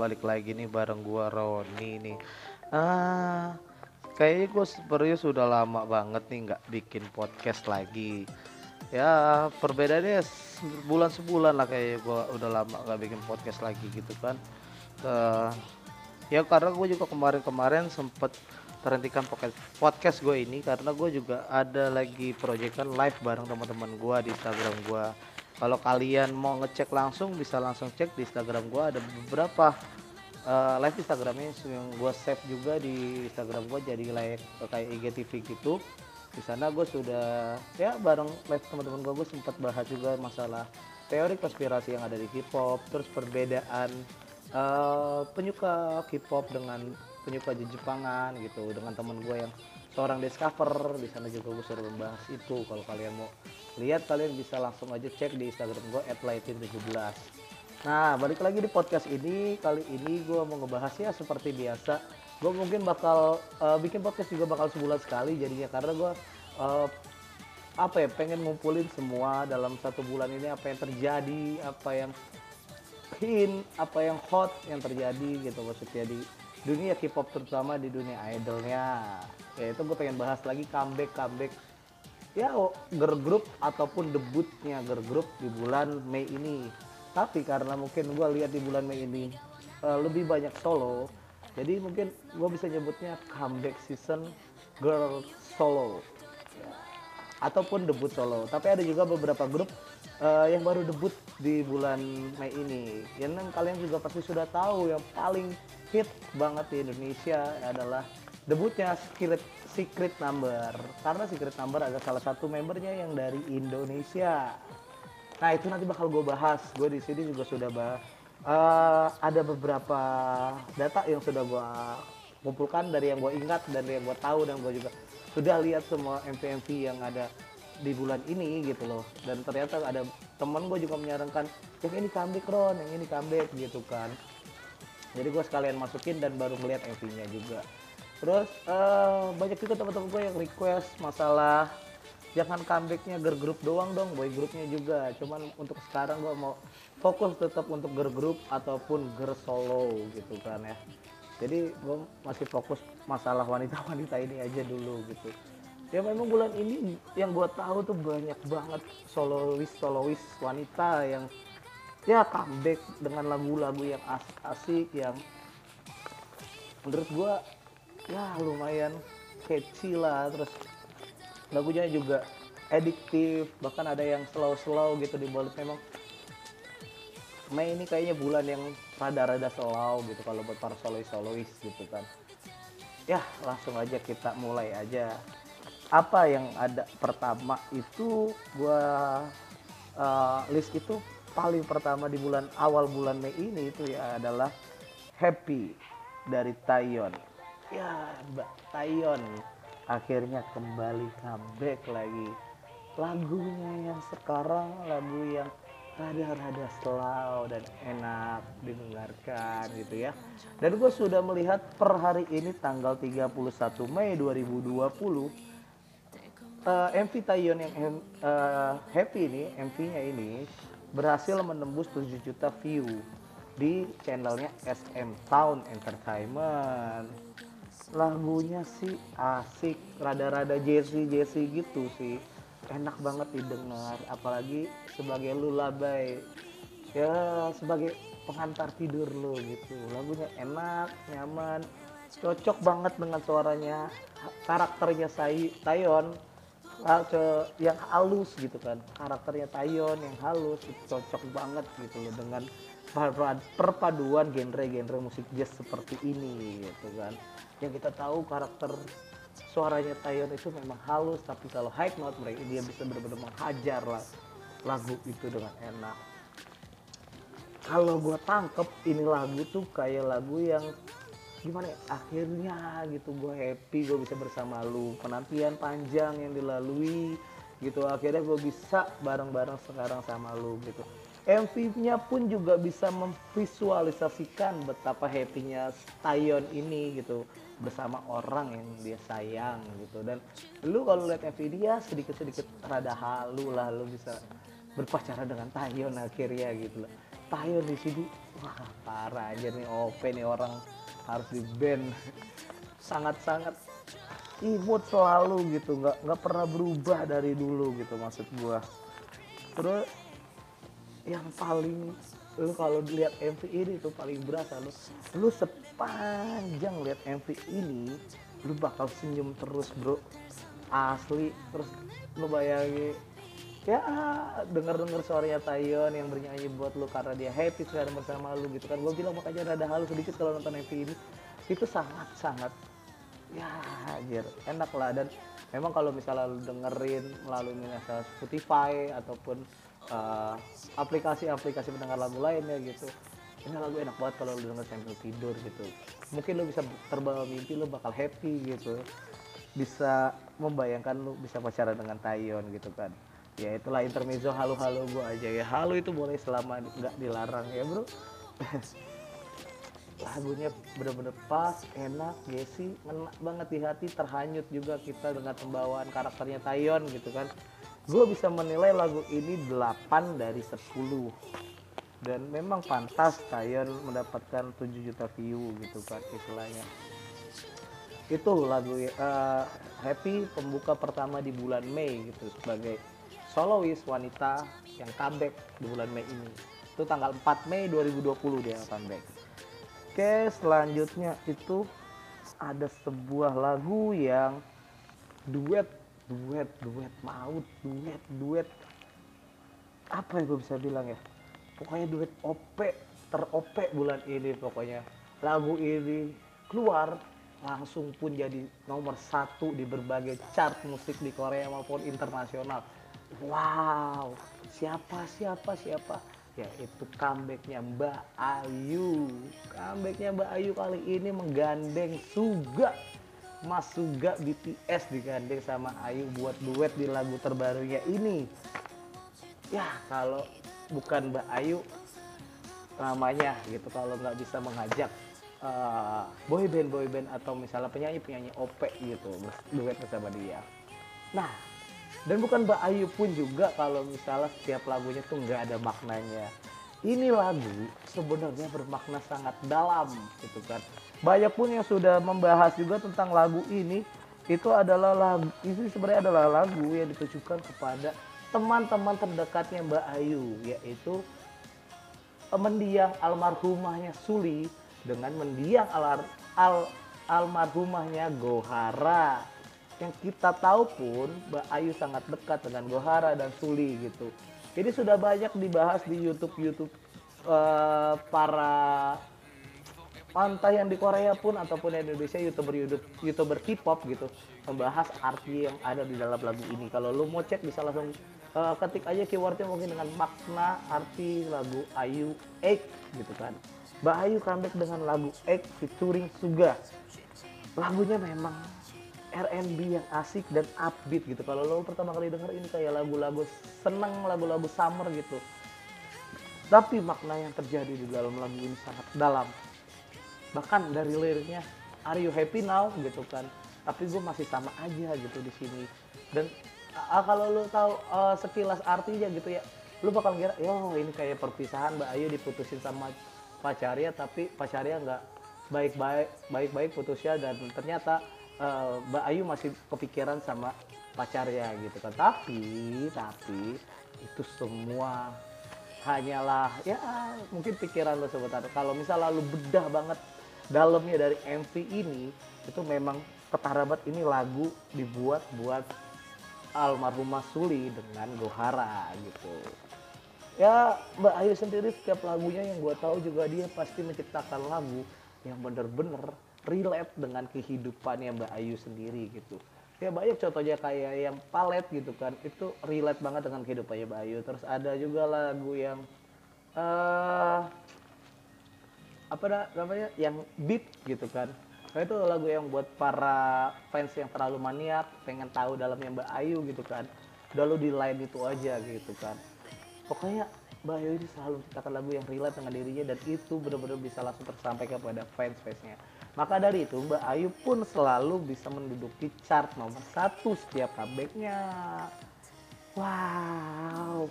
balik lagi nih bareng gua Roni nih. Ah, kayaknya gua sebenarnya sudah lama banget nih nggak bikin podcast lagi. Ya, perbedaannya bulan sebulan lah kayaknya gua udah lama nggak bikin podcast lagi gitu kan. Eh, ya karena gue juga kemarin-kemarin sempet terhentikan podcast gue ini karena gue juga ada lagi proyekan live bareng teman-teman gue di Instagram gue kalau kalian mau ngecek langsung bisa langsung cek di Instagram gue ada beberapa eh, live Instagramnya yang gue save juga di Instagram gue jadi like kayak IGTV gitu. Di sana gue sudah ya bareng live teman-teman gue gue sempat bahas juga masalah teori konspirasi yang ada di K-pop terus perbedaan eh, penyuka K-pop dengan penyuka Jepangan gitu dengan teman gue yang seorang discover. Di sana juga gue sudah membahas itu. Kalau kalian mau lihat kalian bisa langsung aja cek di Instagram gue @lightin17 nah balik lagi di podcast ini. Kali ini gue mau ngebahas ya seperti biasa gue mungkin bakal eh, bikin podcast juga bakal sebulan sekali jadinya karena gue eh, apa ya pengen ngumpulin semua dalam satu bulan ini apa yang terjadi apa yang hint apa yang hot yang terjadi gitu maksudnya di dunia K-pop terutama di dunia idolnya. Yaitu gue pengen bahas lagi comeback comeback ya girl group ataupun debutnya girl group di bulan Mei ini tapi karena mungkin gue lihat di bulan Mei ini eh, lebih banyak solo jadi mungkin gue bisa nyebutnya comeback season girl solo ataupun debut solo. Tapi ada juga beberapa grup eh, yang baru debut di bulan Mei ini. Yang kalian juga pasti sudah tahu yang paling hit banget di Indonesia adalah debutnya Secret Secret Number. Karena Secret Number ada salah satu membernya yang dari Indonesia. Nah itu nanti bakal gue bahas. Gue di sini juga sudah bahas. Eh, ada beberapa data yang sudah gue kumpulkan dari yang gue ingat dan dari yang gue tahu dan gue juga sudah lihat semua MV-MV yang ada di bulan ini gitu loh dan ternyata ada teman gue juga menyarankan yang ini comeback Ron yang ini comeback gitu kan jadi gue sekalian masukin dan baru melihat MV-nya juga terus eh, banyak juga teman-teman gue yang request masalah jangan comebacknya girl group doang dong boy groupnya juga. Cuman untuk sekarang gue mau fokus tetap untuk girl group ataupun girl solo gitu kan ya. Jadi gue masih fokus masalah wanita-wanita ini aja dulu gitu. Ya memang bulan ini yang gue tahu tuh banyak banget solois solois wanita yang ya comeback dengan lagu-lagu yang asik-asik yang menurut gue ya lumayan catchy lah terus lagunya juga ediktif bahkan ada yang slow-slow gitu di balik. Memang Mei ini kayaknya bulan yang rada-rada slow gitu kalau buat para solois solois gitu kan. Ya langsung aja kita mulai aja. Apa yang ada pertama itu gua uh, list itu paling pertama di bulan awal bulan Mei ini itu ya adalah Happy dari Taeyeon. Ya Mbak Taeyeon akhirnya kembali comeback lagi. Lagunya yang sekarang lagu yang rada-rada slow dan enak didengarkan gitu ya. Dan gue sudah melihat per hari ini tanggal 31 Mei 2020 uh, MV Taeyeon yang uh, happy ini MV-nya ini berhasil menembus 7 juta view di channelnya SM Town Entertainment lagunya sih asik rada-rada Jesse Jesse gitu sih. Enak banget didengar apalagi sebagai lullaby ya sebagai pengantar tidur lo gitu. Lagunya enak nyaman cocok banget dengan suaranya karakternya Sai Tayon yang halus gitu kan. Karakternya Tayon yang halus cocok banget gitu loh dengan perpaduan genre-genre musik jazz seperti ini gitu kan yang kita tahu karakter suaranya Taeyeon itu memang halus tapi kalau high note mereka dia bisa benar-benar menghajar lah lagu itu dengan enak. Kalau gue tangkep ini lagu tuh kayak lagu yang gimana ya akhirnya gitu gue happy gue bisa bersama lu. Penantian panjang yang dilalui gitu akhirnya gue bisa bareng-bareng sekarang sama lu gitu. MV-nya pun juga bisa memvisualisasikan betapa happy-nya Taeyeon ini gitu bersama orang yang dia sayang gitu. Dan lu kalau lihat MV dia sedikit-sedikit rada halu lah lu bisa berpacaran dengan Taeyeon akhirnya gitu loh. Tayo di sini wah parah aja nih OP nih orang harus di band sangat-sangat imut selalu gitu nggak nggak pernah berubah dari dulu gitu maksud gua. Terus yang paling lu kalau lihat MV ini tuh paling berasa lu lu sepanjang lihat MV ini lu bakal senyum terus bro. Asli terus lu bayangin. Ya denger denger suaranya Tayon yang bernyanyi buat lu karena dia happy sekali bersama lu gitu kan. Gue bilang makanya rada halus sedikit kalau nonton MV ini. Itu sangat sangat ya anjir enak lah. Dan memang kalau misalnya lu dengerin melalui misalnya Spotify ataupun uh, aplikasi-aplikasi pendengar lagu lainnya gitu ini lagu enak banget kalau lu denger sambil tidur gitu. Mungkin lu bisa terbawa mimpi lu bakal happy gitu. Bisa membayangkan lu bisa pacaran dengan Tayon gitu kan. Ya itulah intermezzo halu-halu gua aja ya. Halu itu boleh selama nggak dilarang ya bro. Lagunya bener-bener pas enak Jesse ngena banget di hati terhanyut juga kita dengan pembawaan karakternya Tayon gitu kan. Gue bisa menilai lagu ini 8 dari 10 dan memang pantas Tayon mendapatkan 7 juta view gitu kan istilahnya itu lagu uh, Happy pembuka pertama di bulan Mei gitu sebagai solois wanita yang comeback di bulan Mei ini itu tanggal 4 Mei 2020 dia comeback Oke, selanjutnya itu ada sebuah lagu yang duet, duet, duet maut, duet, duet. Apa yang gue bisa bilang ya? Pokoknya duet OP, terop bulan ini pokoknya. Lagu ini keluar langsung pun jadi nomor satu di berbagai chart musik di Korea maupun internasional. Wow, siapa, siapa, siapa? yaitu comebacknya Mbak Ayu comebacknya Mbak Ayu kali ini menggandeng Suga Mas Suga BTS digandeng sama Ayu buat duet di lagu terbarunya ini ya kalau bukan Mbak Ayu namanya gitu kalau nggak bisa mengajak uh, boy band boy band atau misalnya penyanyi penyanyi OP gitu duet bersama dia. Nah dan bukan Mbak Ayu pun juga kalau misalnya setiap lagunya tuh nggak ada maknanya. Ini lagu sebenarnya bermakna sangat dalam gitu kan. Banyak pun yang sudah membahas juga tentang lagu ini itu adalah lagu ini sebenarnya adalah lagu yang ditujukan kepada teman-teman terdekatnya Mbak Ayu yaitu mendiang almarhumahnya Suli dengan mendiang al, al almarhumahnya Gohara yang kita tahu pun Mbak Ayu sangat dekat dengan Gohara dan Suli gitu. Ini sudah banyak dibahas di YouTube YouTube uh, para entah yang di Korea pun ataupun di Indonesia youtuber youtuber K-pop gitu membahas arti yang ada di dalam lagu ini. Kalau lo mau cek bisa langsung uh, ketik aja keywordnya mungkin dengan makna arti lagu Ayu X gitu kan. Mbak Ayu comeback dengan lagu X featuring Suga. Lagunya memang R&B yang asik dan upbeat gitu. Kalau lo pertama kali denger ini kayak lagu-lagu seneng, lagu-lagu summer gitu. Tapi makna yang terjadi di dalam lagu ini sangat dalam. Bahkan dari liriknya, Are you happy now? gitu kan. Tapi gue masih sama aja gitu di sini. Dan uh, kalau lo tahu uh, sekilas artinya gitu ya, lo bakal kira, yo ini kayak perpisahan Mbak Ayu diputusin sama pacarnya, tapi pacarnya nggak baik-baik, baik-baik putusnya dan ternyata uh, Mbak Ayu masih kepikiran sama pacarnya gitu kan. Tapi tapi itu semua hanyalah ya mungkin pikiran lo sebentar. Kalau misalnya lu bedah banget dalamnya dari MV ini itu memang ketarabat ini lagu dibuat buat almarhumah Suli dengan Gohara gitu. Ya Mbak Ayu sendiri setiap lagunya yang gue tahu juga dia pasti menciptakan lagu yang bener-bener relate dengan kehidupannya Mbak Ayu sendiri gitu. Ya banyak contohnya kayak yang palet gitu kan. Itu relate banget dengan kehidupannya Mbak Ayu. Terus ada juga lagu yang uh, apa namanya? Yang beat gitu kan nah, itu lagu yang buat para fans yang terlalu maniak pengen tahu dalamnya Mbak Ayu gitu kan udah lu di line itu aja gitu kan pokoknya Mbak Ayu ini selalu menciptakan lagu yang relate dengan dirinya dan itu benar-benar bisa langsung tersampaikan kepada fans-fansnya maka dari itu Mbak Ayu pun selalu bisa menduduki chart nomor satu setiap comebacknya. Wow.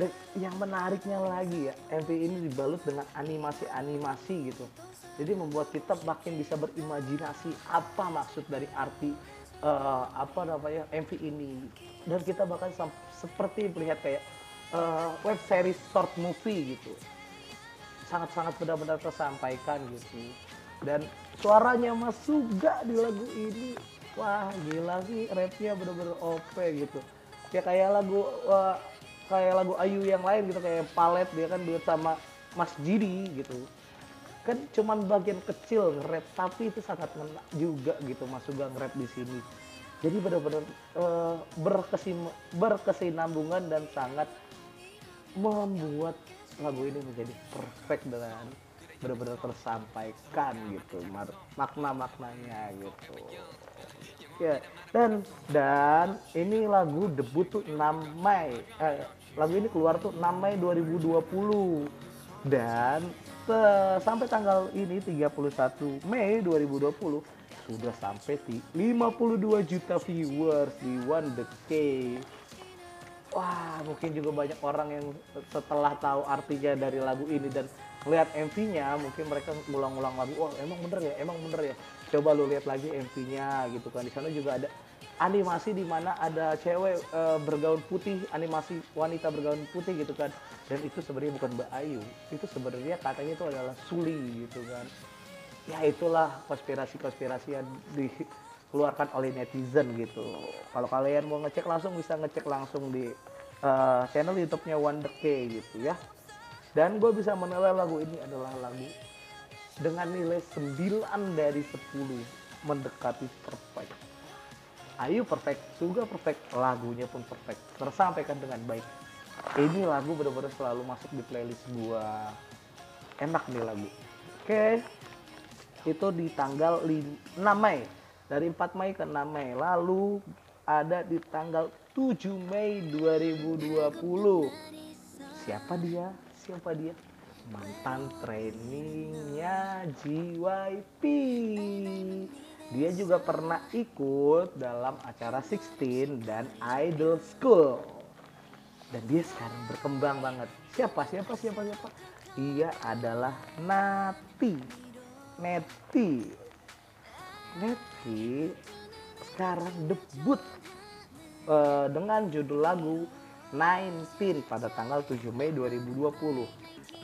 Dan yang menariknya lagi ya MV ini dibalut dengan animasi-animasi gitu. Jadi membuat kita makin bisa berimajinasi apa maksud dari arti uh, apa namanya MV ini. Dan kita bahkan seperti melihat kayak uh, web series short movie gitu. Sangat-sangat benar-benar tersampaikan gitu. Dan suaranya Mas Suga di lagu ini wah gila sih rapnya bener-bener OP gitu. Ya kayak lagu wah, kayak lagu Ayu yang lain gitu kayak Palet dia kan duet sama Mas Jidi gitu. Kan cuman bagian kecil nge-rap tapi itu sangat ngena juga gitu Mas Sugeng nge-rap di sini. Jadi benar-benar uh, berkesim berkesinambungan dan sangat membuat lagu ini menjadi perfect dengan benar-benar tersampaikan gitu makna-maknanya gitu. Ya dan dan ini lagu debut tuh 6 Mei eh, lagu ini keluar tuh 6 Mei 2020 dan sampai tanggal ini 31 Mei 2020 sudah sampai di 52 juta viewers di One The K. Wah, mungkin juga banyak orang yang setelah tahu artinya dari lagu ini dan lihat MV-nya, mungkin mereka ngulang-ngulang lagi. Wah, emang bener ya, emang bener ya. Coba lu lihat lagi MV-nya gitu kan. Di sana juga ada animasi di mana ada cewek e, bergaun putih, animasi wanita bergaun putih gitu kan. Dan itu sebenarnya bukan Mbak Ayu, itu sebenarnya katanya itu adalah Suli gitu kan. Ya itulah konspirasi-konspirasi yang dikeluarkan oleh netizen gitu. Kalau kalian mau ngecek langsung bisa ngecek langsung di uh, channel YouTube-nya Wonder K gitu ya. Dan gue bisa menilai lagu ini adalah lagu dengan nilai 9 dari 10 mendekati perfect Ayu perfect, juga perfect, lagunya pun perfect, tersampaikan dengan baik. Ini lagu benar-benar selalu masuk di playlist gua. Enak nih lagu. Oke, itu di tanggal 6 Mei. Dari 4 Mei ke 6 Mei. Lalu ada di tanggal 7 Mei 2020. Siapa dia? Siapa dia? Mantan trainingnya JYP dia juga pernah ikut dalam acara 16 dan Idol School. Dan dia sekarang berkembang banget. Siapa? Siapa? Siapa? Siapa? Dia adalah Nati. Neti. Neti sekarang debut uh, dengan judul lagu 19 pada tanggal 7 Mei 2020.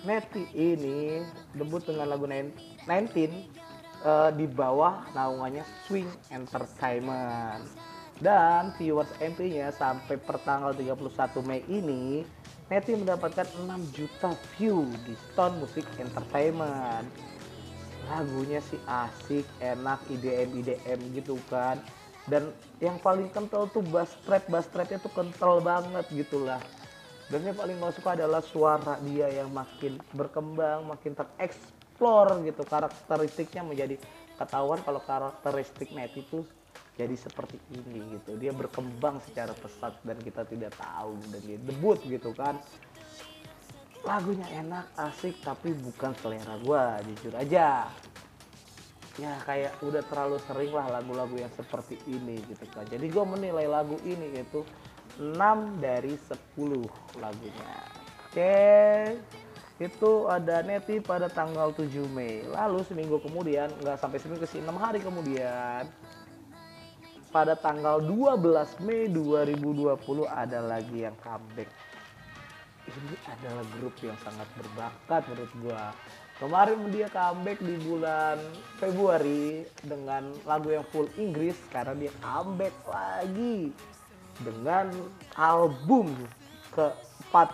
Neti ini debut dengan lagu 19 uh, di bawah naungannya Swing Entertainment. Dan viewers MP-nya sampai per tanggal 31 Mei ini Neti mendapatkan 6 juta view di Stone Music Entertainment. Lagunya sih asik, enak, IDM IDM gitu kan. Dan yang paling kental tuh bass trap, bass trapnya tuh kental banget gitulah. Dan yang paling gue suka adalah suara dia yang makin berkembang, makin terekspos explore gitu karakteristiknya menjadi ketahuan kalau karakteristik net itu jadi seperti ini gitu. Dia berkembang secara pesat dan kita tidak tahu dan dia debut gitu kan. Lagunya enak asik tapi bukan selera gua jujur aja. Ya kayak udah terlalu sering lah lagu-lagu yang seperti ini gitu kan. Jadi gue menilai lagu ini itu 6 dari 10 lagunya. Oke. okay itu ada neti pada tanggal 7 Mei. Lalu seminggu kemudian, nggak sampai seminggu sih, 6 hari kemudian, pada tanggal 12 Mei 2020 ada lagi yang comeback. Ini adalah grup yang sangat berbakat menurut gua. Kemarin dia comeback di bulan Februari dengan lagu yang full Inggris, karena dia comeback lagi dengan album ke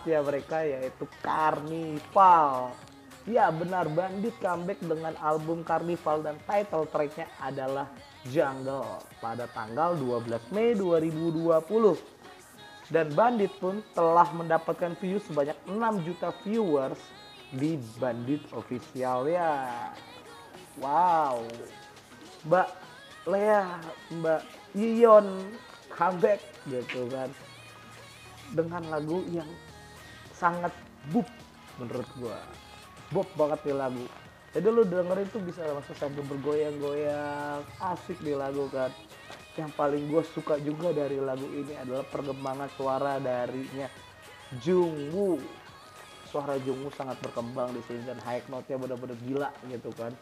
ya mereka yaitu Carnival. Ya benar Bandit comeback dengan album Carnival dan title tracknya adalah Jungle pada tanggal 12 Mei 2020. Dan Bandit pun telah mendapatkan views sebanyak 6 juta viewers di Bandit official ya. Wow. Mbak Lea, Mbak Yion comeback gitu kan dengan lagu yang sangat bub menurut gua. Bub banget di lagu. Jadi lu dengerin tuh bisa langsung sambil bergoyang-goyang. Asik di lagu kan? Yang paling gue suka juga dari lagu ini adalah perkembangan suara darinya Jungwoo. Suara Jungwoo sangat berkembang di sini dan high note-nya benar-benar gila gitu kan?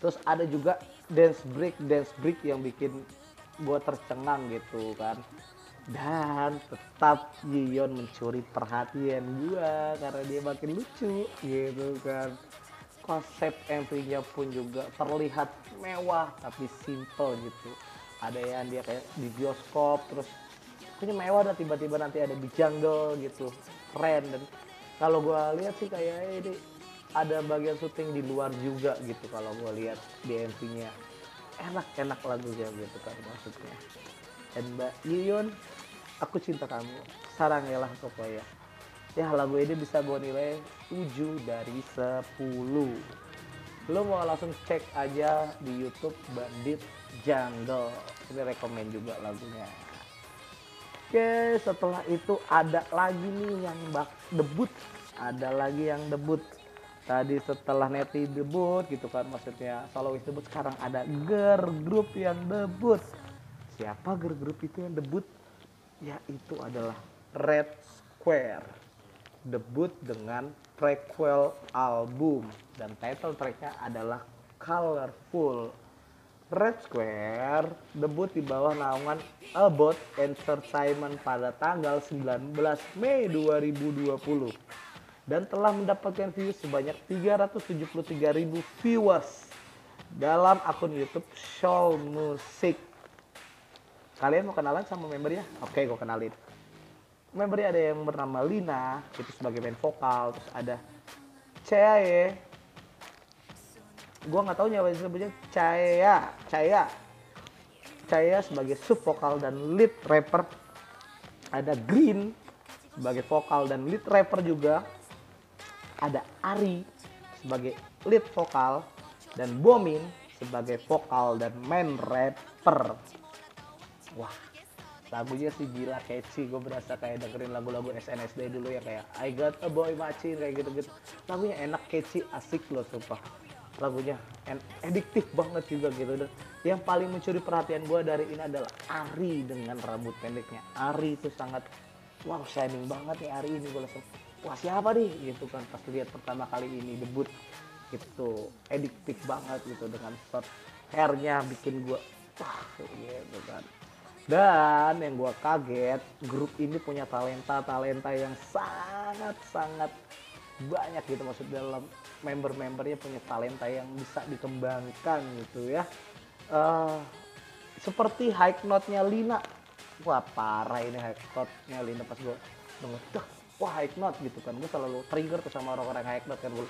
Terus ada juga dance break dance break yang bikin gue tercengang gitu kan dan tetap Yion mencuri perhatian gue karena dia makin lucu gitu kan. Konsep MV-nya pun juga terlihat mewah tapi simple gitu. Ada yang dia kayak di bioskop terus punya mewah dan tiba-tiba nanti ada di jungle gitu. Keren dan kalau gue lihat sih kayak ini ada bagian syuting di luar juga gitu kalau gue lihat di MV-nya enak-enak lagunya gitu kan maksudnya dan Mbak Yion aku cinta kamu. Sarang ya pokoknya. Ya lagu ini bisa gue nilai 7 dari 10 lo mau langsung cek aja di YouTube Bandit Jungle. Ini rekomend juga lagunya. Oke setelah itu ada lagi nih yang bak debut. Ada lagi yang debut. Tadi setelah Neti debut gitu kan maksudnya soloist debut sekarang ada girl group yang debut siapa girl group itu yang debut yaitu adalah Red Square debut dengan prequel album dan title tracknya adalah Colorful. Red Square debut di bawah naungan About Entertainment pada tanggal 19 Mei 2020 dan telah mendapatkan views sebanyak 373.000 viewers dalam akun YouTube Show Music. Kalian mau kenalan sama membernya? Oke, gue kenalin. Membernya ada yang bernama Lina itu sebagai main vokal terus ada Caya gue nggak tahu nyawa disebutnya? Caya Caya Caya sebagai sub vokal dan lead rapper. Ada Green sebagai vokal dan lead rapper juga. Ada Ari sebagai lead vokal dan Bomin sebagai vokal dan main rapper wah lagunya sih gila catchy. Gue berasa kayak dengerin lagu-lagu SNSD dulu ya kayak I got a boy macin kayak gitu-gitu. Lagunya enak catchy asik loh sumpah. Lagunya ediktif banget juga gitu. Dan yang paling mencuri perhatian gue dari ini adalah Ari dengan rambut pendeknya. Ari itu sangat wow shining banget nih Ari ini gue langsung wah siapa nih? Gitu kan pas lihat pertama kali ini debut gitu. Ediktif banget gitu dengan short hairnya bikin gue wah gitu kan dan yang gue kaget, grup ini punya talenta-talenta yang sangat-sangat banyak gitu maksud dalam member-membernya punya talenta yang bisa dikembangkan gitu ya. Uh, seperti high note-nya Lina. Wah parah ini high note-nya Lina pas gue denger, wah high note gitu kan. Gue selalu trigger tuh sama orang-orang high note kan. Gue,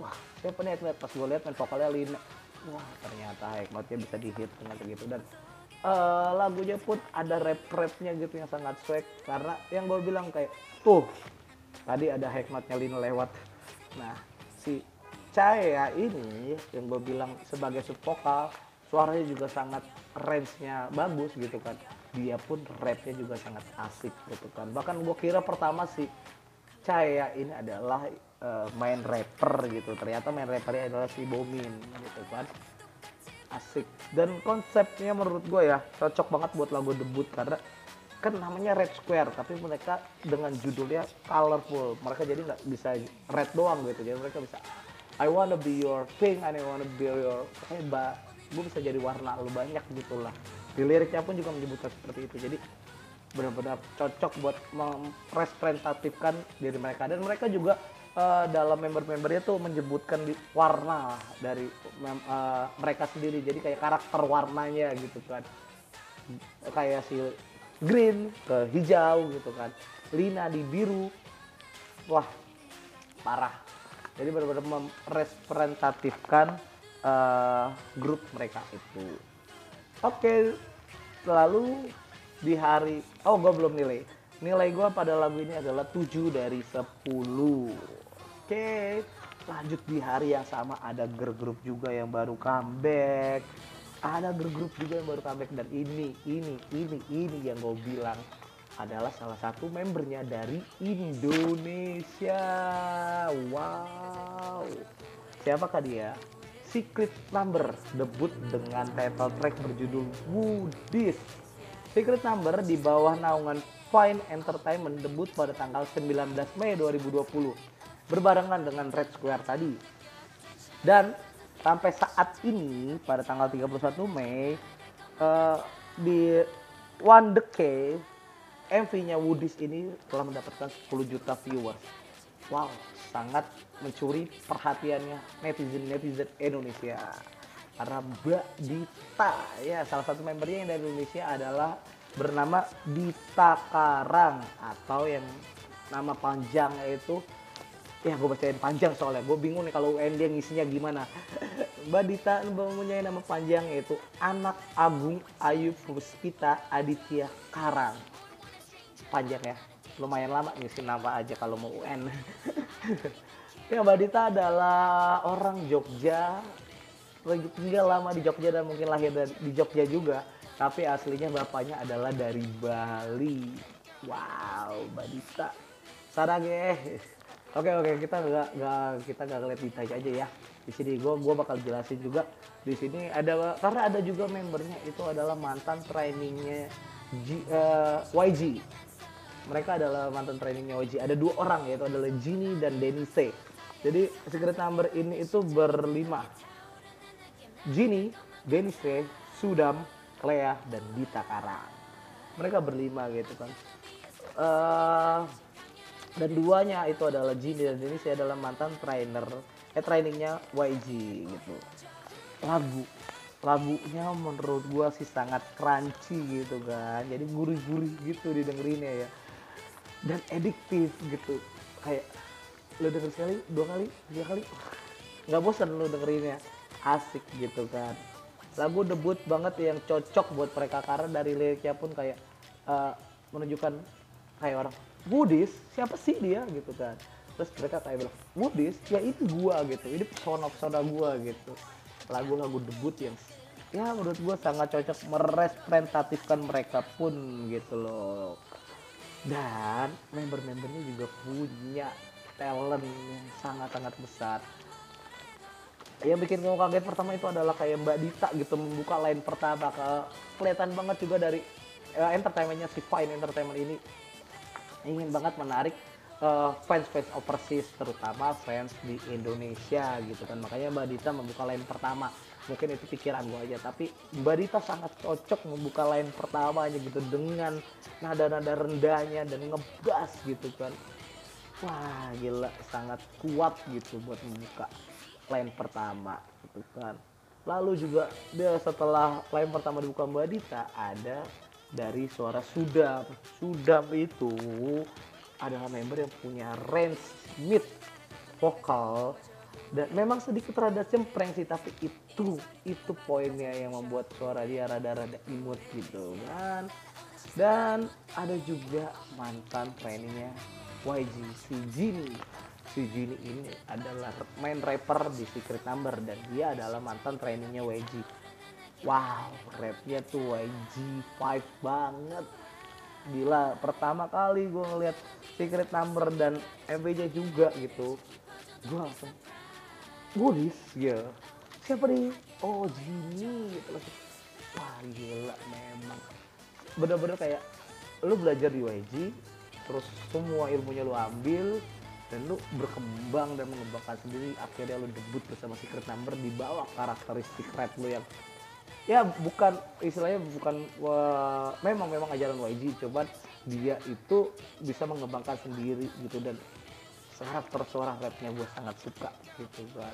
wah siapa nih high note? Pas gue lihat main vokalnya Lina. Wah ternyata high note-nya bisa dihit ternyata gitu. Dan uh, lagunya pun ada rap-rapnya gitu yang sangat swag. Karena yang gue bilang kayak tuh tadi ada hikmatnya Lina lewat. Nah si Caya ini yang gue bilang sebagai sub vokal suaranya juga sangat range-nya bagus gitu kan. Dia pun rapnya juga sangat asik gitu kan. Bahkan gue kira pertama si Caya ini adalah uh, main rapper gitu. Ternyata main rappernya adalah si Bomin gitu kan asik. Dan konsepnya menurut gue ya cocok banget buat lagu debut karena kan namanya Red Square tapi mereka dengan judulnya colorful. Mereka jadi nggak bisa red doang gitu. Jadi mereka bisa I wanna be your pink I wanna be your hebat gue bisa jadi warna lu banyak gitulah di liriknya pun juga menyebutkan seperti itu. Jadi benar-benar cocok buat merepresentatifkan diri mereka. Dan mereka juga uh, dalam member-membernya tuh menyebutkan di warna dari uh, mereka sendiri. Jadi kayak karakter warnanya gitu kan. Kayak si green ke hijau gitu kan. Lina di biru. Wah parah. Jadi benar-benar merepresentatifkan uh, grup mereka itu. Oke lalu di hari oh gue belum nilai nilai gue pada lagu ini adalah 7 dari 10 Oke, lanjut di hari yang sama ada girl group juga yang baru comeback. Ada girl group juga yang baru comeback dan ini, ini, ini, ini yang gue bilang adalah salah satu membernya dari Indonesia. Wow. Siapakah dia? Secret Number debut dengan title track berjudul Woodies. Secret Number di bawah naungan Fine Entertainment debut pada tanggal 19 Mei 2020 berbarengan dengan Red Square tadi. Dan sampai saat ini pada tanggal 31 Mei uh, di One Cave MV-nya Woodies ini telah mendapatkan 10 juta viewers. Wow, sangat mencuri perhatiannya netizen-netizen Indonesia. Karena Mbak Dita, ya salah satu membernya yang dari Indonesia adalah bernama Dita Karang atau yang nama panjang itu ya gue bacain panjang soalnya. Gue bingung nih kalau UN dia ngisinya gimana. Mbak Dita mempunyai nama panjang yaitu anak Agung Ayu Puspita Aditya Karang. Panjang ya. Lumayan lama ngisi nama aja kalau mau UN ya Mbak Dita adalah orang Jogja. Tinggal lama di Jogja dan mungkin lahir di Jogja juga tapi aslinya bapaknya adalah dari Bali wow Dita sarage Oke oke kita nggak nggak kita nggak ngeliat detail aja ya. Di sini gue gua bakal jelasin juga di sini ada karena ada juga membernya itu adalah mantan trainingnya G, uh, eh, YG. Mereka adalah mantan trainingnya YG. Ada dua orang yaitu adalah Gini dan Denise. Jadi secret number ini itu berlima. Gini, Denise, Sudam, Lea dan Dita Karang. Mereka berlima gitu kan. Uh, dan duanya itu adalah Jin dan ini saya adalah mantan trainer eh trainingnya YG gitu. Lagu lagunya menurut gua sih sangat crunchy gitu kan. Jadi gurih-gurih gitu didengerinnya ya. Dan ediktif gitu. Kayak lo denger sekali dua kali tiga kali? Nggak bosan lo dengerinnya. Asik gitu kan lagu debut banget yang cocok buat mereka. Karena dari liriknya pun kayak uh, menunjukkan kayak orang Buddhis siapa sih dia? gitu kan. Terus mereka kayak bilang Buddhis ya itu gua gitu. Ini pesona pesona gua gitu. Lagu-lagu debut yang ya menurut gua sangat cocok merepresentatifkan mereka pun gitu loh. Dan member-membernya juga punya talent yang sangat-sangat besar yang bikin kamu kaget pertama itu adalah kayak Mbak Dita gitu membuka line pertama ke kelihatan banget juga dari uh, entertainmentnya si Fine Entertainment ini. Ingin banget menarik uh, fans-fans overseas terutama fans di Indonesia gitu kan. Makanya Mbak Dita membuka line pertama. Mungkin itu pikiran gue aja tapi Mbak Dita sangat cocok membuka line pertamanya gitu dengan nada-nada rendahnya dan ngebas gitu kan. Wah gila. Sangat kuat gitu buat membuka line pertama gitu kan. Lalu juga dia setelah line pertama dibuka Mbak Dita ada dari suara Sudam. Sudam itu adalah member yang punya range mid vokal. Dan memang sedikit rada cempreng sih tapi itu itu poinnya yang membuat suara dia rada-rada imut gitu kan. Dan ada juga mantan trainingnya YG si Jini si Jini ini adalah main rapper di Secret Number dan dia adalah mantan trainingnya YG wow rapnya tuh YG5 banget. Gila pertama kali gue ngeliat secret number dan MVJ juga gitu. Gue langsung Budis ya siapa nih oh Jimmy gitu wah gila memang. Bener-bener kayak lu belajar di YG terus semua ilmunya lu ambil dan lu berkembang dan mengembangkan sendiri akhirnya lu debut bersama Secret Number di bawah karakteristik rap lu yang ya bukan istilahnya bukan wah, memang memang ajaran YG coba dia itu bisa mengembangkan sendiri gitu dan karakter suara rapnya gue sangat suka gitu kan.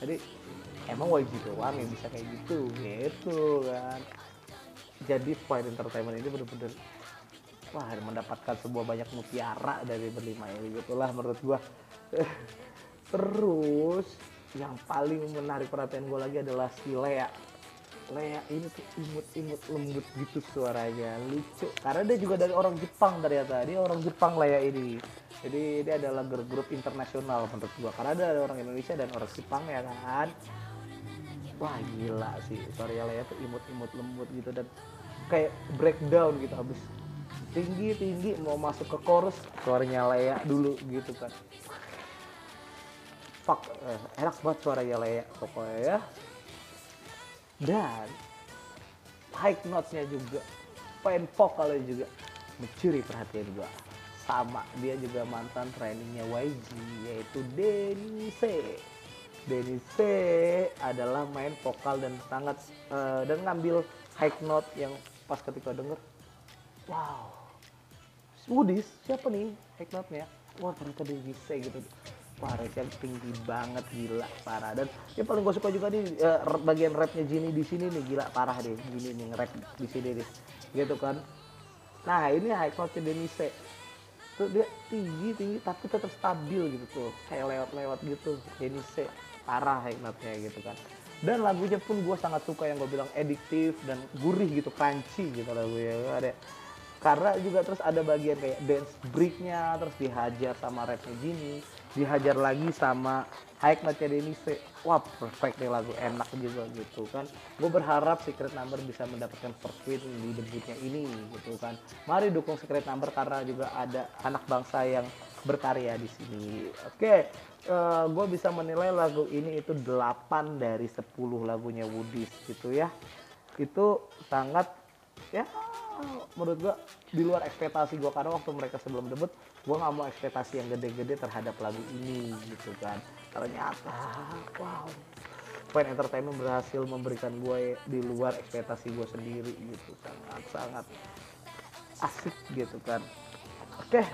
Jadi emang YG doang yang bisa kayak gitu gitu kan. Jadi Fire Entertainment ini bener-bener wah mendapatkan sebuah banyak mutiara dari berlima ini. Gitulah menurut gue terus yang paling menarik perhatian gue lagi adalah si Lea. Lea ini tuh imut-imut lembut gitu suaranya. Lucu. Karena dia juga dari orang Jepang ternyata. Dia orang Jepang Lea ini. Jadi dia adalah grup grup internasional menurut gua. Karena ada orang Indonesia dan orang Jepang ya kan? Wah gila sih. Suara Lea tuh imut-imut lembut gitu dan kayak breakdown gitu habis tinggi tinggi mau masuk ke chorus suaranya Lea dulu gitu kan. Fuck eh, enak banget suaranya Lea pokoknya ya. Dan high note-nya juga, point vokalnya juga mencuri perhatian gua. Sama dia juga mantan trainingnya YG yaitu Denny C Denny C adalah main vokal dan sangat uh, dan ngambil high note yang pas ketika denger wow Woodies siapa nih? High note-nya wah ternyata Denny C gitu. Wah rapnya tinggi banget gila parah. Dan yang paling gue suka juga nih uh, bagian rapnya Jini di sini nih. Gila parah deh gini nih rap di sini deh gitu kan. Nah ini high Denise tuh dia tinggi tinggi tapi tetap stabil gitu tuh. Kayak lewat-lewat gitu Denise parah note-nya gitu kan. Dan lagunya pun gue sangat suka yang gue bilang ediktif dan gurih gitu crunchy gitu lagunya. Ada karena juga terus ada bagian kayak dance breaknya terus dihajar sama rapnya Jini dihajar lagi sama Haik Denise. Wah perfect nih lagu enak juga gitu kan. Gue berharap Secret Number bisa mendapatkan first win di debutnya ini gitu kan. Mari dukung Secret Number karena juga ada anak bangsa yang berkarya di sini. Oke okay. uh, eh, gue bisa menilai lagu ini itu 8 dari 10 lagunya Woodies gitu ya. Itu sangat ya menurut gue di luar ekspektasi gue karena waktu mereka sebelum debut gue nggak mau ekspektasi yang gede-gede terhadap lagu ini gitu kan. Ternyata wow. Point Entertainment berhasil memberikan gue di luar ekspektasi gue sendiri gitu sangat sangat asik gitu kan. Oke.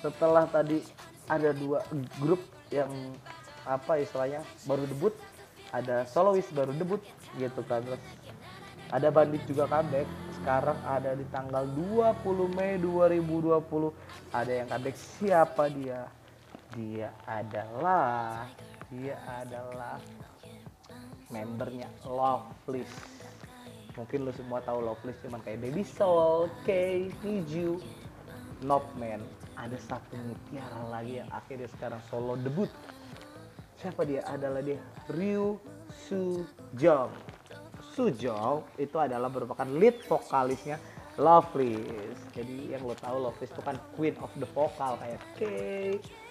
Setelah tadi ada dua grup yang apa istilahnya baru debut ada soloist baru debut gitu kan ada Bandit juga comeback. Sekarang ada di tanggal 20 Mei 2020 ada yang comeback. Siapa dia? Dia adalah dia adalah membernya Loveless. Mungkin lu semua tahu Loveless cuman kayak Baby Soul, K, Niju, Man. Ada satu mutiara lagi yang akhirnya sekarang solo debut. Siapa dia? Adalah dia Ryu Sujong Sujong itu adalah merupakan lead vokalisnya Loveless. Jadi yang lo tahu Loveless itu kan queen of the vocal kayak K,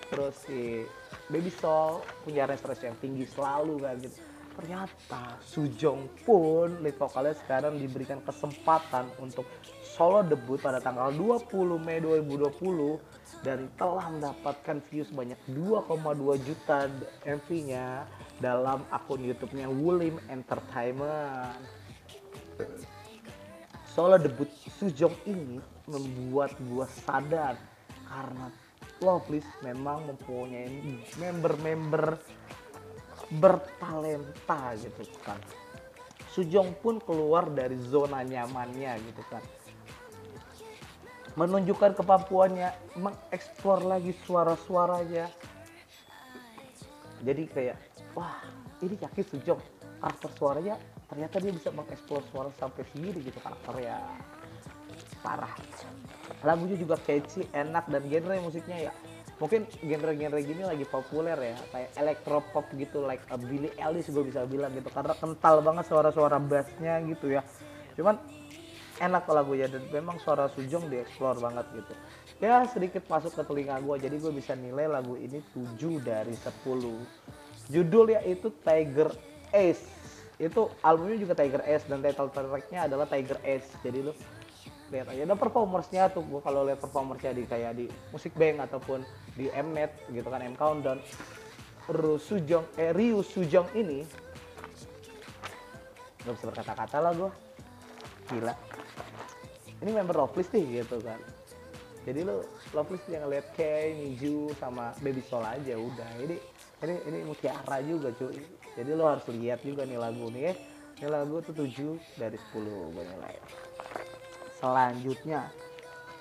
terus si Baby Soul punya range yang tinggi selalu kan gitu. Ternyata Sujong pun lead vokalnya sekarang diberikan kesempatan untuk solo debut pada tanggal 20 Mei 2020 dan telah mendapatkan views sebanyak 2,2 juta MV-nya dalam akun YouTube-nya Wulim Entertainment. Solo debut Sujong ini membuat gua sadar karena Loveless memang mempunyai member-member bertalenta gitu kan. Sujong pun keluar dari zona nyamannya gitu kan. Menunjukkan kemampuannya mengeksplor lagi suara-suaranya. Jadi kayak wah ini yakin Sujong karakter suaranya ternyata dia bisa mengeksplor suara sampai sendiri gitu karakternya. Parah. Lagunya juga catchy enak dan genre musiknya ya. Mungkin genre-genre gini lagi populer ya kayak electropop gitu like a Billie Eilish gue bisa bilang gitu karena kental banget suara-suara bassnya gitu ya. Cuman enak lagunya dan memang suara Sujong dieksplor banget gitu. Ya sedikit masuk ke telinga gue jadi gue bisa nilai lagu ini 7 dari 10 judulnya itu Tiger Ace. Itu albumnya juga Tiger Ace dan title tracknya adalah Tiger Ace. Jadi lu lihat aja. Ada performersnya tuh gua kalau lihat performersnya di kayak di Musik Bank ataupun di Mnet gitu kan M Countdown Ryu Sujong eh Ryu Sujong ini gak bisa berkata-kata lah gua. Gila. Ini member Loveless nih gitu kan. Jadi lu Loveless yang lihat Kay, Niju sama Baby Soul aja udah. Ini ini ini mutiara juga cuy. Jadi lo harus lihat juga nih lagu nih ya. Ini lagu tuh 7 dari 10 gue nilai. Selanjutnya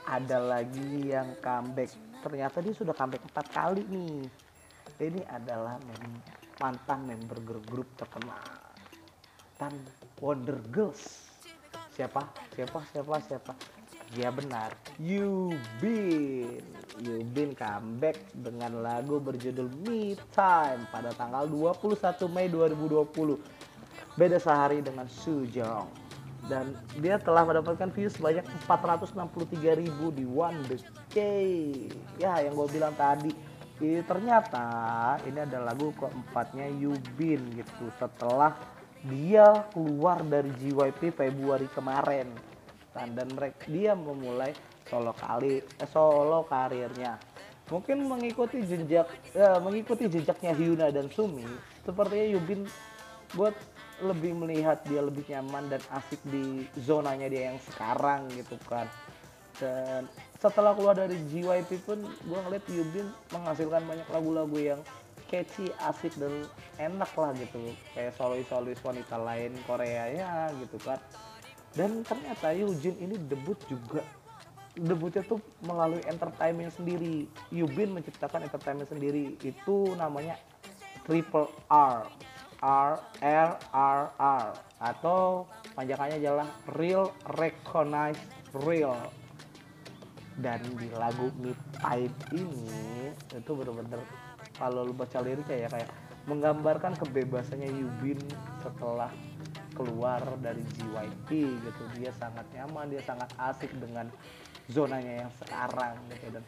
ada lagi yang comeback. Ternyata dia sudah comeback empat kali nih. Ini adalah mem mantan member grup grup terkenal. Dan Wonder Girls. Siapa? Siapa? Siapa? Siapa Ya benar, Yubin. Yubin comeback dengan lagu berjudul Me Time pada tanggal 21 Mei 2020. Beda sehari dengan Sujong. Dan dia telah mendapatkan views sebanyak 463 ribu di One K. Ya yang gue bilang tadi. Ini ternyata ini adalah lagu keempatnya Yubin gitu setelah dia keluar dari JYP Februari kemarin konstan dan mereka dia memulai solo kali eh, solo karirnya. Mungkin mengikuti jejak ya, mengikuti jejaknya Hyuna dan Sumi sepertinya Yubin buat lebih melihat dia lebih nyaman dan asik di zonanya dia yang sekarang gitu kan. Dan setelah keluar dari JYP pun gue ngeliat Yubin menghasilkan banyak lagu-lagu yang catchy, asik dan enak lah gitu. Kayak solois-solois wanita lain Korea ya gitu kan dan ternyata Yujin ini debut juga. Debutnya tuh melalui entertainment sendiri. Yubin menciptakan entertainment sendiri. Itu namanya Triple R. R R R R. Atau panjangannya adalah Real Recognize Real. Dan di lagu Me Time ini itu bener-bener kalau lu baca liriknya ya kayak menggambarkan kebebasannya Yubin setelah keluar dari JYP gitu. Dia sangat nyaman dia sangat asik dengan zonanya yang sekarang gitu. Dan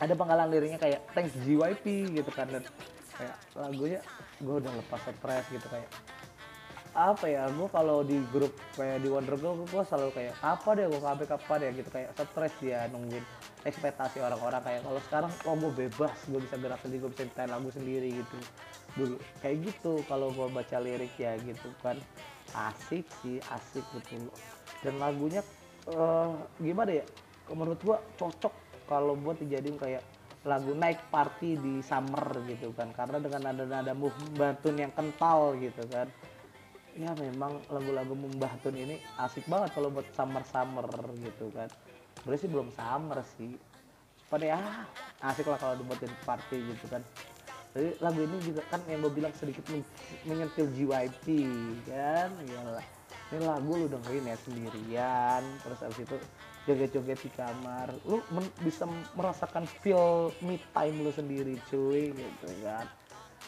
ada penggalan liriknya kayak thanks JYP gitu kan. Dan kayak lagunya gue udah lepas stres gitu. Kayak apa ya gue kalau di grup kayak di Wonder Girl gue selalu kayak apa deh gue comeback apa deh gitu. Kayak stres dia nungguin ekspektasi orang-orang kayak kalau sekarang oh gue bebas gue bisa gerak sendiri gue bisa ciptain lagu sendiri gitu. Dulu kayak gitu kalau gue baca lirik ya gitu kan. Asik sih asik betul. Dan lagunya uh, gimana ya menurut gue cocok kalau buat dijadiin kayak lagu naik party di summer gitu kan. Karena dengan nada-nada Mumbatun yang kental gitu kan. Ya memang lagu-lagu Mumbatun ini asik banget kalau buat summer-summer gitu kan sebenarnya sih belum summer sih. Pada ya asik lah kalau dibuatin party gitu kan. Jadi lagu ini juga kan yang gue bilang sedikit menyentil JYP kan? Iyalah. Ini lagu lu dengerin ya sendirian terus abis itu joget-joget di kamar. Lu bisa merasakan feel me time lu sendiri cuy gitu kan.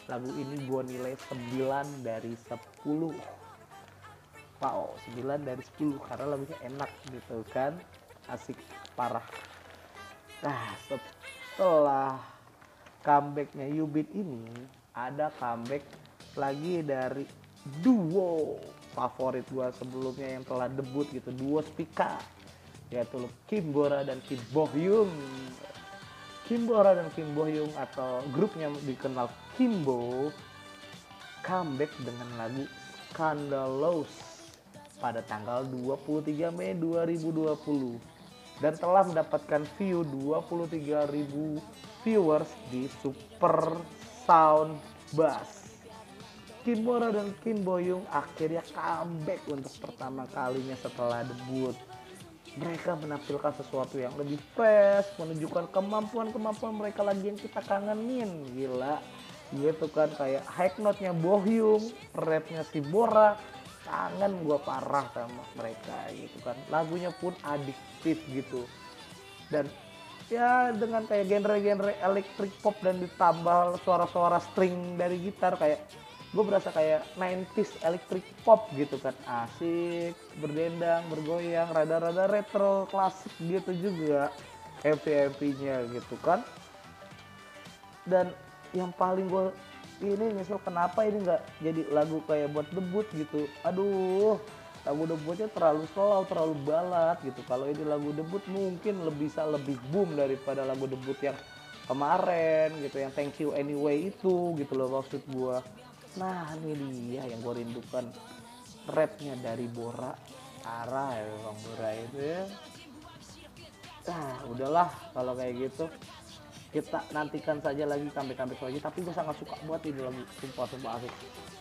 Lagu ini gue nilai 9 dari 10 wow 9 dari 10 karena lagunya enak gitu kan asik parah. Nah setelah comebacknya Yubit ini ada comeback lagi dari duo favorit gua sebelumnya yang telah debut gitu duo Spika yaitu Kim Bora dan Kim Bohyung Kim Bora dan Kim Bohyung atau grupnya dikenal Kimbo comeback dengan lagu Scandalous pada tanggal 23 Mei 2020 dan telah mendapatkan view 23.000 viewers di Super Sound Bass. Kim Bora dan Kim Boyung akhirnya comeback untuk pertama kalinya setelah debut. Mereka menampilkan sesuatu yang lebih fresh, menunjukkan kemampuan-kemampuan mereka lagi yang kita kangenin. Gila, gitu kan kayak high note-nya Bohyung, rap-nya si Bora, kangen gue parah sama mereka gitu kan. Lagunya pun adiktif gitu. Dan ya dengan kayak genre-genre electric pop dan ditambah suara-suara string dari gitar kayak gue berasa kayak 90s electric pop gitu kan. Asik berdendang bergoyang rada-rada retro klasik gitu juga. MP-MP-nya gitu kan. Dan yang paling gue ini misal kenapa ini nggak jadi lagu kayak buat debut gitu? Aduh lagu debutnya terlalu slow terlalu balat gitu. Kalau ini lagu debut mungkin lebih bisa lebih boom daripada lagu debut yang kemarin gitu yang thank you anyway itu gitu loh maksud gua. Nah ini dia yang gue rindukan rapnya dari Bora arah ya bang Bora itu ya. Nah udahlah kalau kayak gitu kita nantikan saja lagi comeback comeback lagi tapi gue sangat suka buat ini lagi sumpah sumpah asik.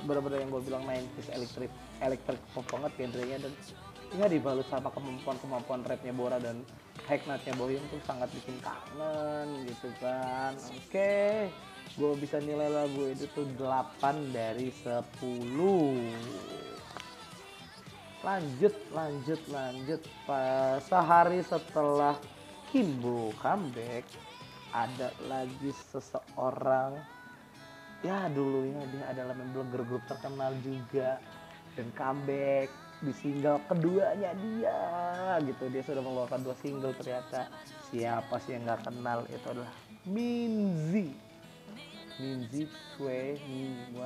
Bener-bener yang gue bilang main bis elektrik elektrik pop banget genrenya dan ya dibalut sama kemampuan-kemampuan rapnya Bora dan hacknotnya Boyong tuh sangat bikin kangen gitu kan. Oke okay. gue bisa nilai lagu itu tuh 8 dari 10 lanjut lanjut lanjut. Pas sehari setelah Kimbo comeback ada lagi seseorang. Ya dulunya dia adalah member grup terkenal juga. Dan comeback di single keduanya dia gitu. Dia sudah mengeluarkan dua single ternyata. Siapa sih yang nggak kenal? Itu adalah Minzy. Minzy 21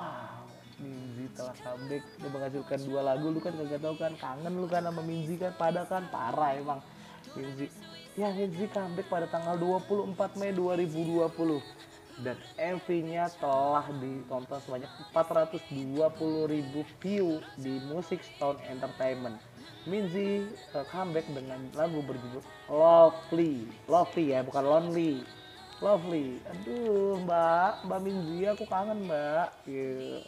wow Minzy telah comeback. Dia menghasilkan dua lagu. Lu kan gak tau kan? Kangen lu kan sama Minzy kan? Pada kan parah emang. Minzy ya Minzy comeback pada tanggal 24 Mei 2020 dan MV-nya telah ditonton sebanyak 420 ribu view di Music Stone Entertainment. Minzy uh, comeback dengan lagu berjudul Lovely, Lovely ya bukan Lonely, Lovely. Aduh Mbak, Mbak Minzy aku kangen Mbak. Yeah.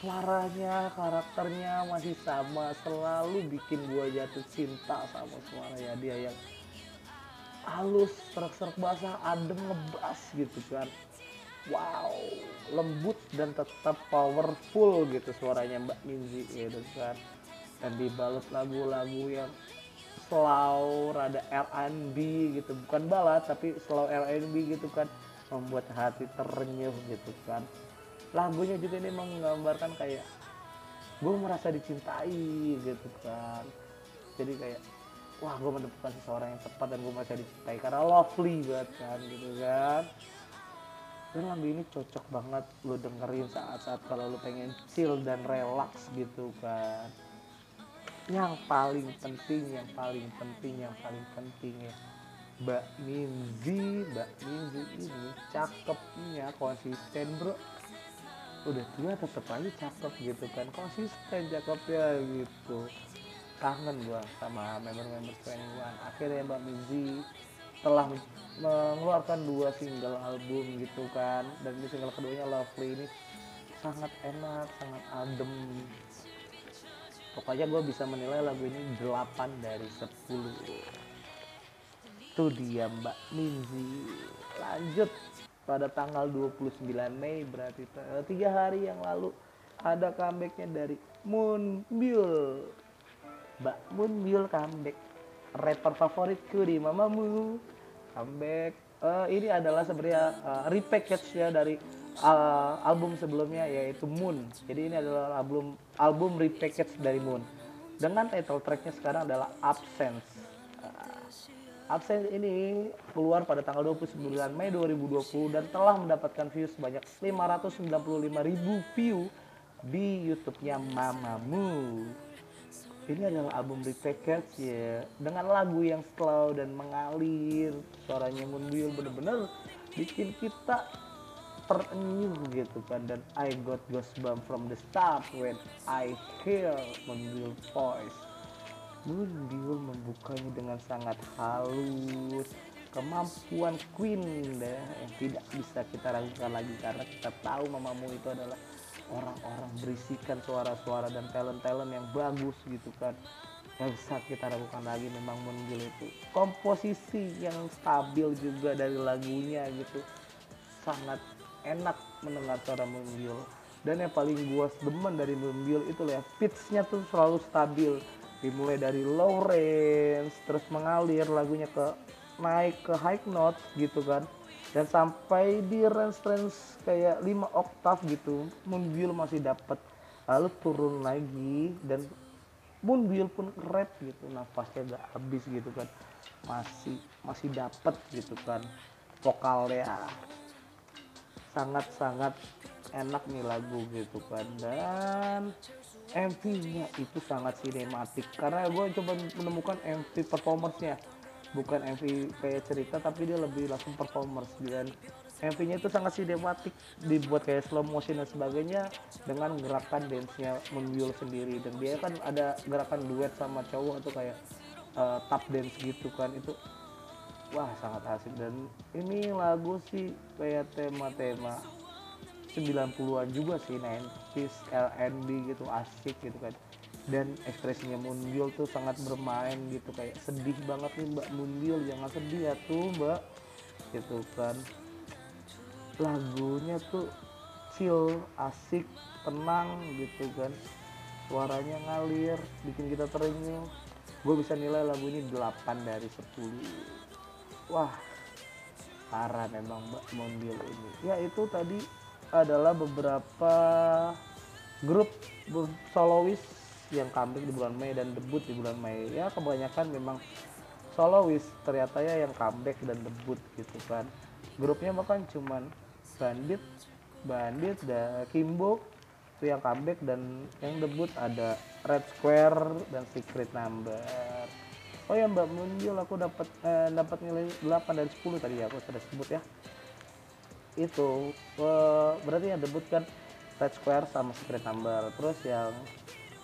Suaranya, karakternya masih sama, selalu bikin gua jatuh cinta sama suara ya dia yang halus serak-serak basah adem ngebas gitu kan. Wow lembut dan tetap powerful gitu suaranya Mbak Minzy gitu kan. Dan dibalut lagu-lagu yang slow rada R&B gitu. Bukan balad tapi slow R&B gitu kan. Membuat hati terenyuh gitu kan. Lagunya juga ini menggambarkan kayak gue merasa dicintai gitu kan. Jadi kayak wah gue menemukan seseorang yang tepat dan gue masih dicintai karena lovely banget kan gitu kan. Dan lagu ini cocok banget lo dengerin saat-saat kalau lo pengen chill dan relax gitu kan. Yang paling penting yang paling penting yang paling penting ya. Mbak Minzy Mbak Minzy ini cakepnya konsisten bro. Udah tua tetep aja cakep gitu kan konsisten cakepnya gitu kangen gua sama member-member One akhirnya Mbak Mizi telah mengeluarkan dua single album gitu kan. Dan di single keduanya Lovely ini sangat enak sangat adem. Pokoknya gue bisa menilai lagu ini 8 dari 10 itu dia Mbak Minzy lanjut. Pada tanggal 29 Mei berarti tiga hari yang lalu ada comebacknya dari Moonbyul Mbak Moonbyul comeback. Rapper favoritku di mamamu comeback. Uh, ini adalah sebenarnya uh, repackage ya dari uh, album sebelumnya yaitu Moon. Jadi ini adalah album album repackage dari Moon. Dengan title tracknya sekarang adalah Absence. Uh, Absence ini keluar pada tanggal 29 Mei 2020 dan telah mendapatkan views sebanyak 595 ribu view di YouTube-nya Mamamu ini adalah album repackage ya. Dengan lagu yang slow dan mengalir suaranya Moonbyul bener-bener bikin kita terenyuh gitu kan. Dan I got goosebumps from the start when I hear Moonbyul voice. Moonbyul membukanya dengan sangat halus. Kemampuan Queen deh yang tidak bisa kita ragukan lagi karena kita tahu mamamu itu adalah orang-orang berisikan suara-suara dan talent-talent yang bagus gitu kan. Yang bisa kita lakukan lagi memang Moonbyul itu. Komposisi yang stabil juga dari lagunya gitu. Sangat enak mendengar suara Moonbyul dan yang paling gua demen dari Moonbyul itu ya pitchnya tuh selalu stabil. Dimulai dari low range terus mengalir lagunya ke naik ke high note gitu kan dan sampai di range-range kayak 5 oktav gitu Moonbyul masih dapat lalu turun lagi dan Moonbyul pun rap gitu nafasnya gak habis gitu kan. Masih masih dapat gitu kan vokalnya. Sangat-sangat enak nih lagu gitu kan. Dan MV-nya itu sangat sinematik. Karena gue coba menemukan MV performance-nya bukan MV kayak cerita tapi dia lebih langsung performance dan MV-nya itu sangat sinematik dibuat kayak slow motion dan sebagainya dengan gerakan dance-nya Moonbyul sendiri. Dan dia kan ada gerakan duet sama cowok atau kayak uh, tap dance gitu kan. Itu wah sangat asik. Dan ini lagu sih kayak tema-tema 90-an juga sih 90s LNB gitu asik gitu kan dan ekspresinya Moonbyul tuh sangat bermain gitu kayak sedih banget nih Mbak Moonbyul jangan sedih ya tuh Mbak. Gitu kan. Lagunya tuh chill asik tenang gitu kan. Suaranya ngalir bikin kita terenyuh. Gue bisa nilai lagu ini 8 dari 10 wah parah memang Mbak Moonbyul ini. Ya itu tadi adalah beberapa grup solois yang comeback di bulan Mei dan debut di bulan Mei. Ya kebanyakan memang solois ternyata ya yang comeback dan debut gitu kan. Grupnya bahkan cuman Bandit Bandit dan Kimbo itu yang comeback dan yang debut ada Red Square dan Secret Number. Oh ya Mbak Munjul aku dapat eh, dapat nilai 8 dari 10 tadi ya aku sudah sebut ya. Itu eh, berarti yang debut kan Red Square sama Secret Number. Terus yang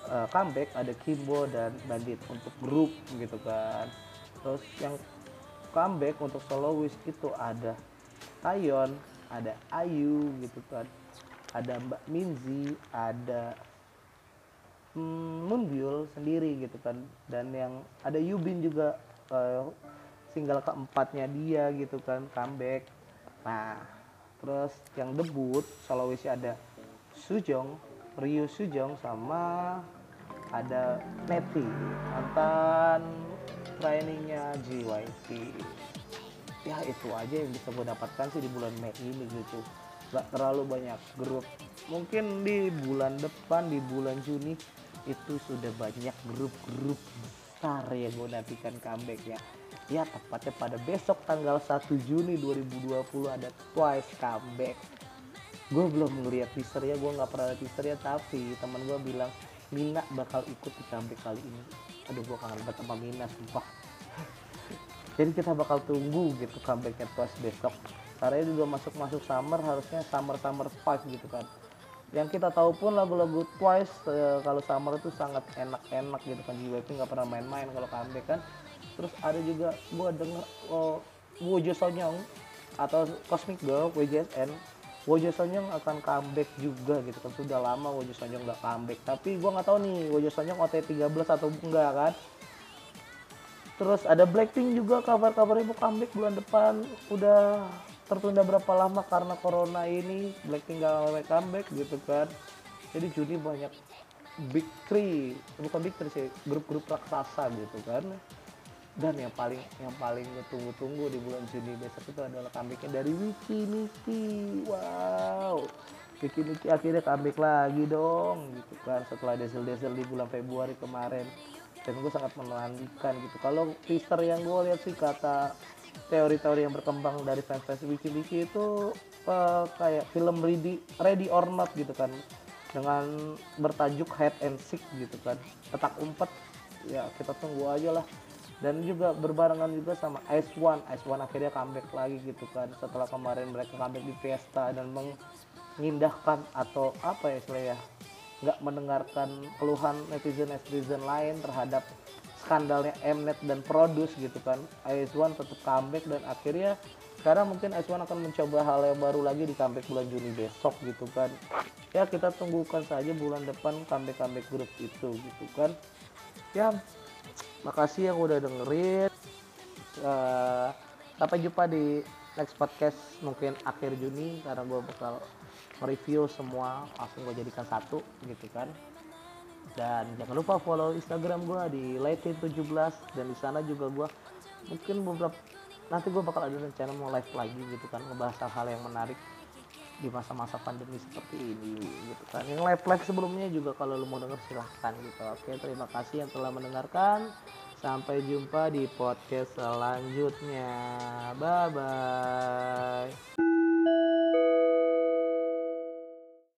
eh, comeback ada Kimbo dan Bandit untuk grup gitu kan. Terus yang comeback untuk soloist itu ada Tayon ada Ayu gitu kan. Ada Mbak Minzi ada hmm, Moonbyul sendiri gitu kan. Dan yang ada Yubin juga uh, single keempatnya dia gitu kan comeback. Nah terus yang debut soloistnya ada Sujong Ryu Sujong sama ada Neti mantan trainingnya JYP ya itu aja yang bisa gue dapatkan sih di bulan Mei ini gitu. Gak terlalu banyak grup. Mungkin di bulan depan di bulan Juni itu sudah banyak grup-grup besar yang gue nantikan comeback ya. Ya tepatnya pada besok tanggal 1 Juni 2020 ada Twice comeback. Gue belum ngeliat teaser ya gue nggak pernah teaser ya tapi teman gue bilang Mina bakal ikut di comeback kali ini. Aduh gue kangen banget sama Mina sumpah. Jadi kita bakal tunggu gitu comebacknya Twice besok. Karena juga masuk-masuk summer harusnya summer summer five gitu kan. Yang kita tahu pun lagu-lagu Twice e, kalau summer itu sangat enak-enak gitu kan. JYP nggak pernah main-main kalau comeback kan. Terus ada juga gua denger oh, Wojo Sonyong atau Cosmic Girl WJSN Wojo Sonyong akan comeback juga gitu kan. Sudah lama Wojo Sonyong nggak comeback. Tapi gua nggak tahu nih Wojo Sonyong OT13 atau enggak kan. Terus ada Blackpink juga kabar-kabarnya mau comeback bulan depan. Udah tertunda berapa lama karena corona ini Blackpink gak comeback gitu kan. Jadi Juni banyak big three bukan big three sih grup-grup raksasa gitu kan dan yang paling yang paling gue tunggu-tunggu di bulan Juni besok itu adalah comebacknya dari Wiki Niki wow. Wiki Niki akhirnya comeback lagi dong gitu kan setelah desel-desel di bulan Februari kemarin. Dan gue sangat menantikan gitu. Kalau teaser yang gue lihat sih kata teori-teori yang berkembang dari fans-fans wiki-wiki itu uh, kayak film ready ready or not gitu kan. Dengan bertajuk head and seek gitu kan. Petak umpet ya kita tunggu aja lah dan juga berbarengan juga sama Ice One. Ice One akhirnya comeback lagi gitu kan. Setelah kemarin mereka comeback di Fiesta dan mengindahkan atau apa ya istilahnya nggak mendengarkan keluhan netizen netizen lain terhadap skandalnya Mnet dan Produce gitu kan. One tetap comeback dan akhirnya sekarang mungkin One akan mencoba hal yang baru lagi di comeback bulan Juni besok gitu kan. Ya kita tunggukan saja bulan depan comeback comeback grup itu gitu kan. Ya makasih yang udah dengerin. Uh, sampai jumpa di next podcast mungkin akhir Juni karena gue bakal mereview semua langsung gue jadikan satu gitu kan. Dan jangan lupa follow Instagram gue di Lightin17 dan di sana juga gue mungkin beberapa nanti gue bakal ada rencana mau live lagi gitu kan ngebahas hal-hal yang menarik di masa-masa pandemi seperti ini gitu kan. Yang live live sebelumnya juga kalau lo mau denger silahkan gitu. Oke terima kasih yang telah mendengarkan. Sampai jumpa di podcast selanjutnya. Bye bye